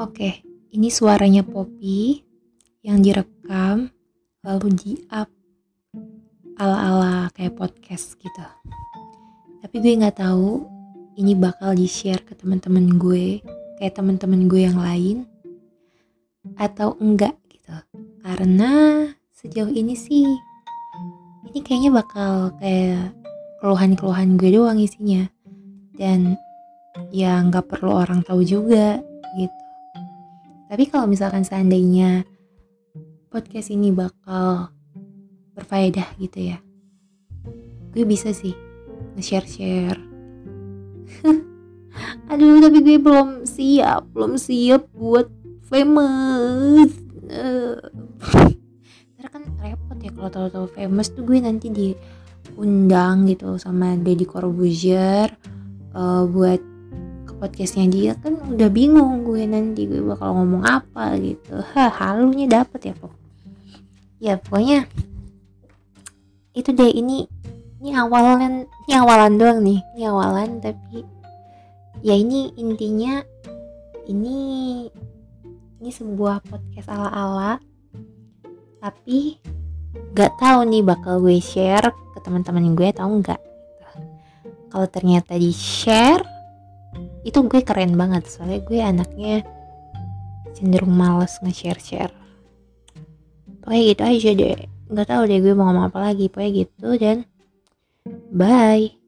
Oke, ini suaranya Poppy yang direkam lalu di up ala-ala kayak podcast gitu. Tapi gue nggak tahu ini bakal di share ke teman-teman gue kayak teman-teman gue yang lain atau enggak gitu. Karena sejauh ini sih ini kayaknya bakal kayak keluhan-keluhan gue doang isinya dan ya nggak perlu orang tahu juga gitu. Tapi kalau misalkan seandainya podcast ini bakal berfaedah gitu ya, gue bisa sih nge-share-share. Aduh, tapi gue belum siap, belum siap buat famous. Karena kan repot ya kalau tahu-tahu famous tuh gue nanti diundang gitu sama Deddy Corbuzier uh, buat podcastnya dia kan udah bingung gue nanti gue bakal ngomong apa gitu. Ha halunya dapet ya pok. Ya pokoknya itu deh ini ini awalan ini awalan doang nih ini awalan tapi ya ini intinya ini ini sebuah podcast ala ala tapi nggak tahu nih bakal gue share ke teman-teman gue atau enggak kalau ternyata di share itu gue keren banget soalnya gue anaknya cenderung males nge-share-share. Pokoknya gitu aja deh. Nggak tahu deh gue mau ngomong apa lagi pokoknya gitu dan bye